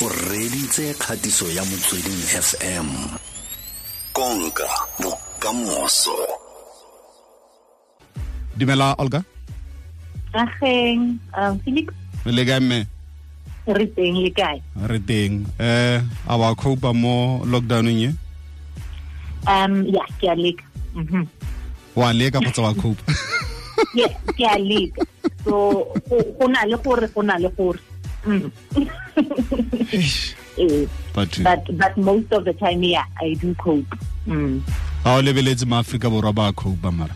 o reditse kgatiso ya motsweding fm konka bokamoso. Dumela olga? Ageng um felix? Le kae mme? Re teng le kae? Re teng. Eh a wa copa mo lockdowneng ye? Um ya ke a leka. Mhm. wa leka kgotsa wa copa ke a leka. So go go na le gore go na le gore Mm. Eh, but but but most of the time yeah i do cope mm. a o lebeletse maaforika borwa ba copa mara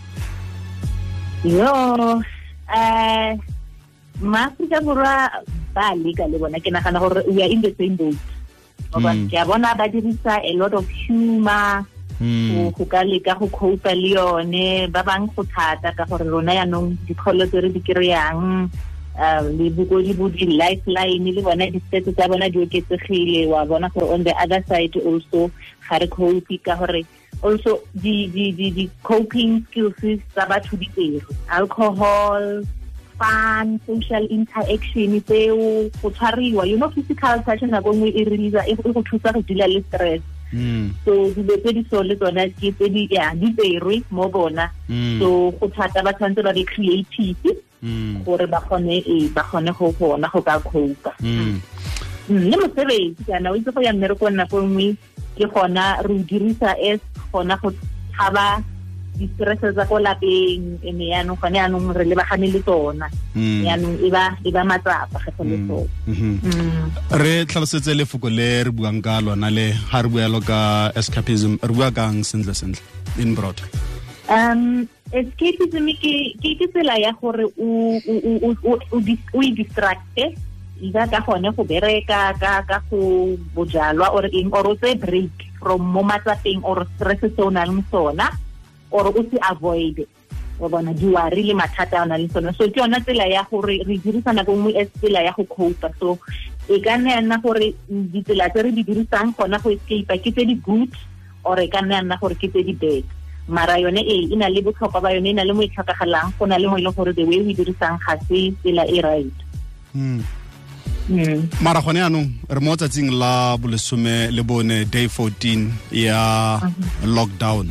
yo uh maaforika borwa ba leka le bona ke nagana gore we are in the same boat Mm. ke a bona ba dirisa a lot of humor Mm. go ka leka go copa le yone ba bang go thata ka gore rona yaanong dikgolo tse re di kry-ang le bokodi bo di-lifeline le bona di-stats tsa bona di oketsegile wa bona gore on the other side also ga re cope ka gore also di di di di coping skills tsa batho di tero alcohol fun social interaction tseo go tshwariwa you know physical touch nako nngwe e releasa e go thusa go dila le stress Mm. so dilo tse di so le tsona ke tse di ya di tserwe mo bona Mm. so go thata ba tshwanetse ba be creative. Gore ba kgone e ba kgone go gona go ka copa Mm. Mm, le mosebetsi kana o itse go ya mmerekong nako nngwe ke gona re o dirisa as gona go thaba di-stress tsa ko lapeng ene yaanong gone yaanong re lebagane le tsona Mm. yaanong e ba e ba matsapa ge go le Mm. tsona Mhm. Mm. re tlhalosetse lefoko le re buang ka lona le ga re bualo ka escapism re bua kang sentle sentle in broad um escapism ke ke ke tsela ya gore o o o o o- o dis- o distracte ida ka gone go bereka ka ka go bojalwa or eng or o tse break from mo matsapeng or stress se o nang le sona or o se avoid wa bona diwari le mathata a o nang le sona so ke yona tsela ya gore re dirisa nako nngwe as tsela ya go copa so e ka nna ya nna gore ditsela tse re di dirisang gona go escape ke tse di good or e ka nna ya nna gore ke tse di bad mara yone e e na le botlhokwa ba yone e na le mo e tlhokagalang go na le mo e leng gore the way o e dirisang ga se tsela e right. Mm. mm. mara gone yaanong re mo tsatsing la bolesome le bone day 14 ya lockdown.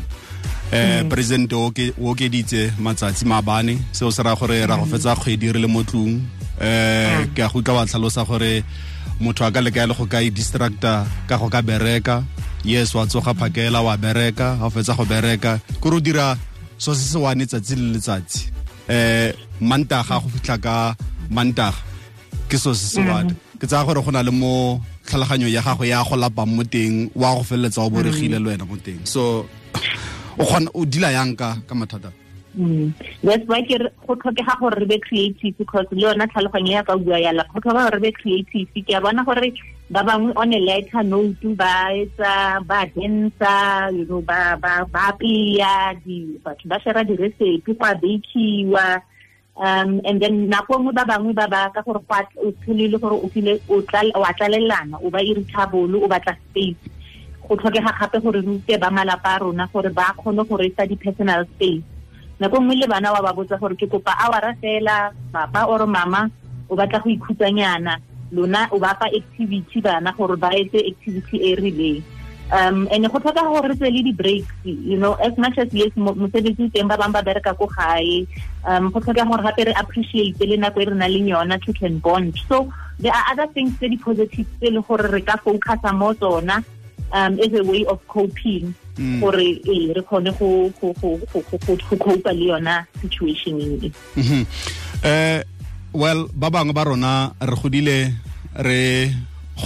Eh president o ke- o okeditse matsatsi maabane seo se raya gore ra go fetsa kgwedi re le mo tlong eh ke a go utlwa wa tlhalosa gore motho a ka leka le go ka i-distracta ka go ka bereka yes wa tsoga phakela wa bereka ga o fetsa go bereka. Ke re o dira so se se wane tsatsi le letsatsi eh mantaga go fitlha ka mantaga ke so se se wane ke tsaya gore go na le mo tlhaloganyo ya gago ya go lapang mo teng wa go feleletsa o boregile le wena mo teng. So o kgona o dila yang ka ka mathata? Mm. that's why ke go tlhokega gore re be creative because le yona tlhaloganyo ya ka bua yala. Go tlhoka gore re be creative. Ke a bona gore ba bangwe on a lighter note ba etsa ba dansa you know ba ba ba apeya batho ba share di-recipe go a bakiwa um and then nako nngwe ba bangwe ba ba ka gore o tshele le gore o file o a tlalelana o ba irritable o batla space. Go tlhokega gape gore re rute ba malapa a rona gore ba kgone go reisa di-personal space. Nako nngwe le bana wa ba botsa gore ke kopa awara fela papa or mama o batla go ikhutsanyana lona o ba fa activity bana gore ba etse activity e e rileng um and go tlhoka gore re tswe le di-breaks you know as much as yes mo- mosebetsi teng ba bangwe ba bereka ko gae um go tlhoka gore gape re appreciate le nako e re nang le yona to can bond so there are other things tse di-positive tse e le gore re ka focusa mo tsona um as a way of coping Mm. gore ee re kgone go copa le yona situation e Mhm. Eh well ba bangwe ba rona re godile re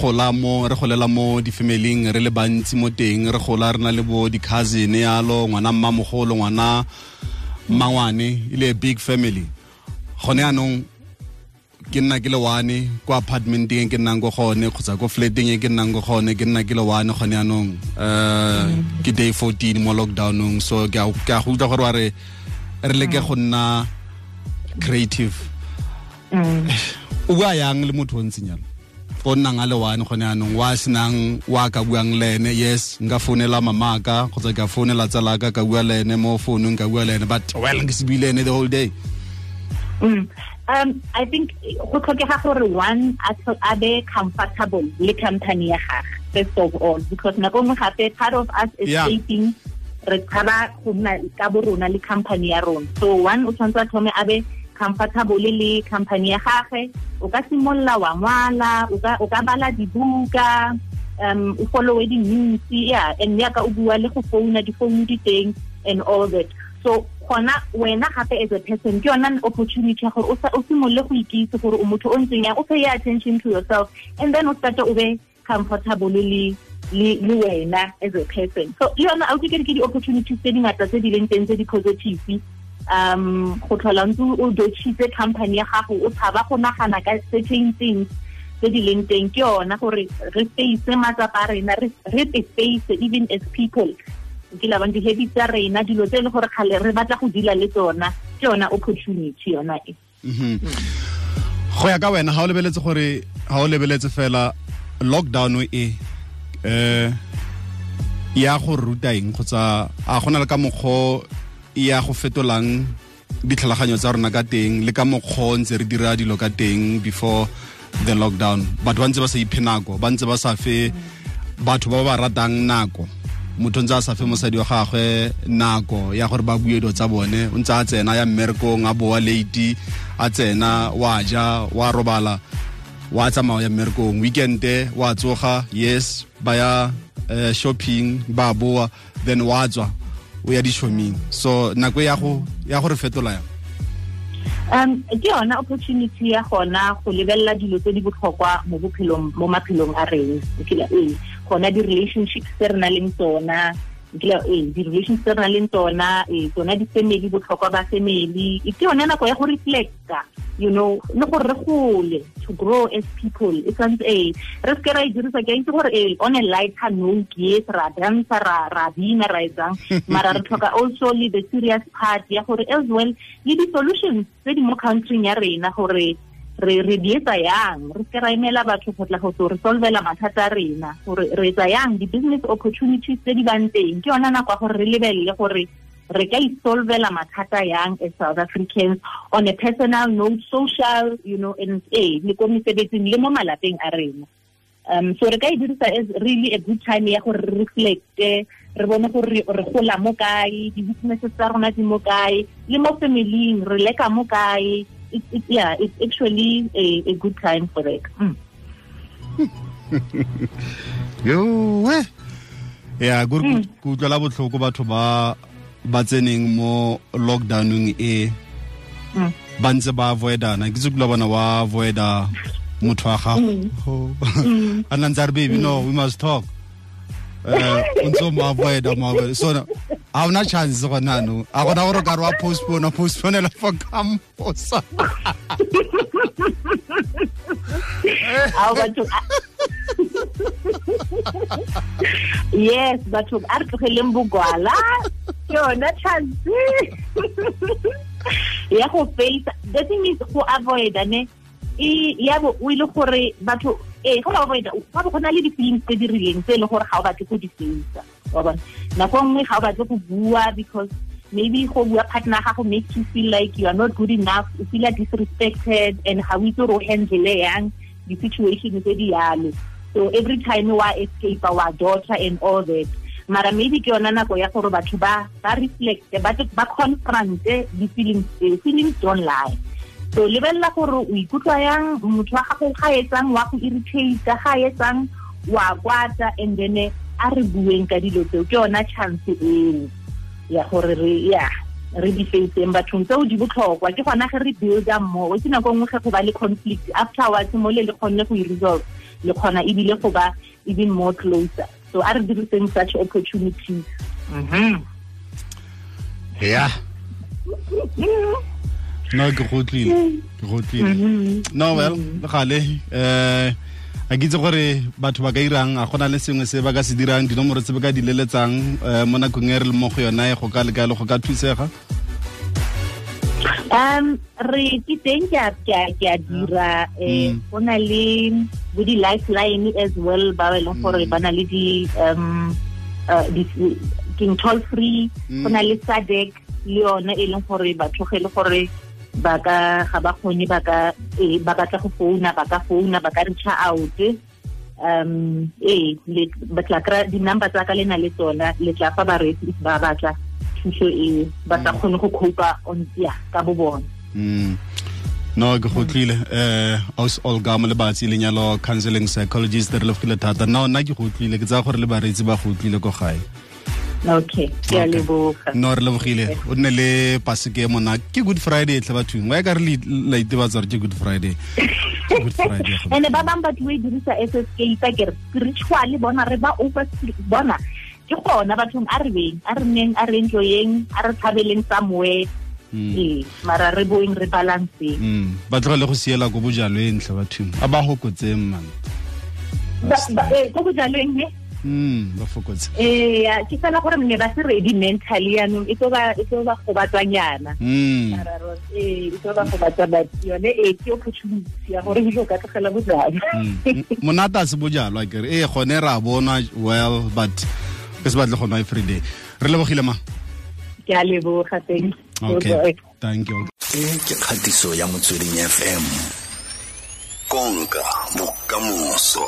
gola mo re golela mo di-familing re le bantsi mo teng re gola re na le bo di-cousin yalo ngwana mmamogolo ngwana mmangwane e le big family gone yaanong ke nna ke le one ko apartmenteng e ke nnang ko gone kgotsa ko flateng e ke nnang ko gone ke nna ke le one gone yaanong um ke day 14 mo lockdownong so ke a go utlwa gore wa re re leke go nna creative. o bua yang le motho o ntseng yalo o nnang a le one gone yaanong wa senang wa ka buang le ene yes nka founela mamaka kgotsa ka founela tsalaka ka bua le ene mo founung ka bua le ene but well nke se buile ene the whole day. Mm. Um, I think go tlhokega gore one a be comfortable le company ya gage first of all because nako nngwe gape part of us escaping re tshaba go nna ka bo rona le company ya rona. So one o tshwanetse a thome a be comfortable le company ya gage o ka simolola wa ngwala o ka bala dibuka um o followe di-news yeah and yaka o bua le go founa di-phone di teng and all that. So gona wena gape as a person ke yona opportunity ya gore o simolole go ikitse gore o motho o ntseng yang o pay attention to yourself and then o starte o be comfortable le le wena as a person. So le yona a ke ke di-opportunities tse dingata tse di leng teng tse di-positive um go tlhola ntse o dotšhitse company ya gago o tshaba go nagana ka certain things tse di leng teng. Ke yona gore re face matsapa a rena re te face even as people. Ke la di-habits tsa rena dilo tse e le gore kgale re batla go dila le tsona ke yona opportunity yona e. Mhm. go ya ka wena ga o lebeletse gore o lebeletse fela lockdown e eh ya go ruta eng? Kgotsa a gona le ka ya go fetolang ditlhaloganyo tsa rona ka teng le ka mokgwa re dira dilo ka teng before the lockdown. Batho ba ntse ba sa iphe nako ba ntse ba sa fe batho ba ba ratang nako. Motho ntse a sa fe mosadi wa gagwe nako ya gore ba bue dilo tsa bone o ntse a tsena ya mmerekong a boa late a tsena wa ja wa robala wa tsamaya ya mmerekong. Weekende wa tsoga yes ba ya uh, shopping ba boa then wa tswa o ya di-shoming so nako ya go ya gore fetola yang? Um ke yona opportunity ya gona go lebelela dilo tse di botlhokwa mo bophelong mo maphelong a reng ee gona di-relationships tse re na leng tsona ee eh, di-relations tse re na leng tsona ee tsona di-family botlhokwa ba family. Ke yone nako ya go reflecta you know le gore re gole to grow as people. E santse ee eh, re seke ra e dirisa ke a itse gore ee on a lighter note yes ra dansa ra ra bina ra etsang. Mara re tlhoka also le the serious part ya gore as well le di-solutions tse di mo countryng ya rena gore re re di yang re ke ra emela batho go tla go tlo re solvela mathata a rena gore re yang di-business opportunities tse di bang teng. Ke yona nako gore re lebelele gore re ka isolvela mathata yang as south africans on a personal note social you know and eh le ko mesebetsing le mo malapeng a rena. Um so re ka e dirisa as really a good time ya gore re reflecte re bone gore re gola mo kae di-businesses tsa rona di mo kae le mo re leka mo kae it, it, yeah, it's actually a, a good time for that. Mm. yo eh ya go go utlwela botlhoko batho ba ba tseneng mo lockdownong e. Mm. ba ntse ba avoidana. Ke tse kula bona wa avoida motho wa gago. Mm. a nna ntse a re baby no we must talk. Um o ntse o mo avoida mo avoida. So ga ona chance gona no a gona gore ka re wa postpone postponela for kamposa. Yes batho a re tlogeleng bogwala. Ke yona chance. Ya go face the thing is go avoida ne? E ya bo o ile gore batho eh go avoida. Ga bo gona le di-feelings tse di rileng tse e leng gore ga o batle go di facea wa nako nngwe ga o batle go bua because maybe go bua partner gago makes you feel like you are not good enough o feel disrespected and ga o itse gore o handle yang di-situation tse di yalo. So every time wa escape wa daughter and all that. Mara maybe ke yona nako ya gore batho ba ba reflecte ba confronte di-feelings feelings don't lie. So lebelela gore o ikutlwa yang motho wa gago ga etsang wa go irritate ga etsang wa kwata and then a re bueng ka dilo tseo. Ke yona chance eo ya gore re ya re di faceng bathong tseo di botlhokwa. Ke gona ge re builda mmogo. Ke nako nngwe ge go ba le conflict. Afterwards mo le le kgonne go e-resolve le kgona ebile go ba even more closer. So a re diriseng such opportunities. Mm yeah no ke gotlile ke gotlile mm-hmm. no well gale eh a ke itse gore batho ba ka irang a gona le sengwe se ba ka se dirang dinomoro tse ba ka di leletsang um mo nakong e re le mo go yona e go ka lekale go ka thusega? Um re ke teng ke a dira um go na le bo di-lifeline as well ba e leng gore ba na le di um king toll free go na le sadec le yone e leng gore ba ge le gore ba ka ga ba kgone ba ka e ba batla go founa ba ka founa ba ka reach out. Um ee le ba tla kra di-number tsa ka le na le tsona le tla fa ba re ba batla thuso e ba tla kgone go khopa on ya ka bo bona. Mm. no ke gotlile eh aus olga mo le nyalo counseling psychologist re le lefile thata. No nna ke khotlile ke tsa gore le bareetsi ba gotlile go gae okay. Ke a leboga. No re lebogile. O nne le paseke e mona ke good friday tlhe bathong wa ka re la itebatsa gore ke good friday. Ene ba bangwe batho ba e dirisa s fa ke re spiritual bona re ba over bona ke gona bathong a re beng a re neng a re enjoyeng a re tshabeleng somewhere. Mm. ee mara re boeng re balanceng. Mm. Ba tlogele go siela ko bojalweng tle bathong a ba gokotseng man. Eh, ko bojalweng he mm. Ba fokotse ee ke fela gore mme ba se ready mentally yaanong e tlo ba e tlo ba gobatswanyana. Mm. Mara ro- ee e tlo ba but yone ee ke opportunity ya gore ebile o ka tlogela bojalo Mm. monata se bojalwa kere e gone ra bona well but ke se batle go nwa everyday re lebogile ma ke a leboga okay. Thank you. E ke kgatiso ya motsweding fm konka bokamoso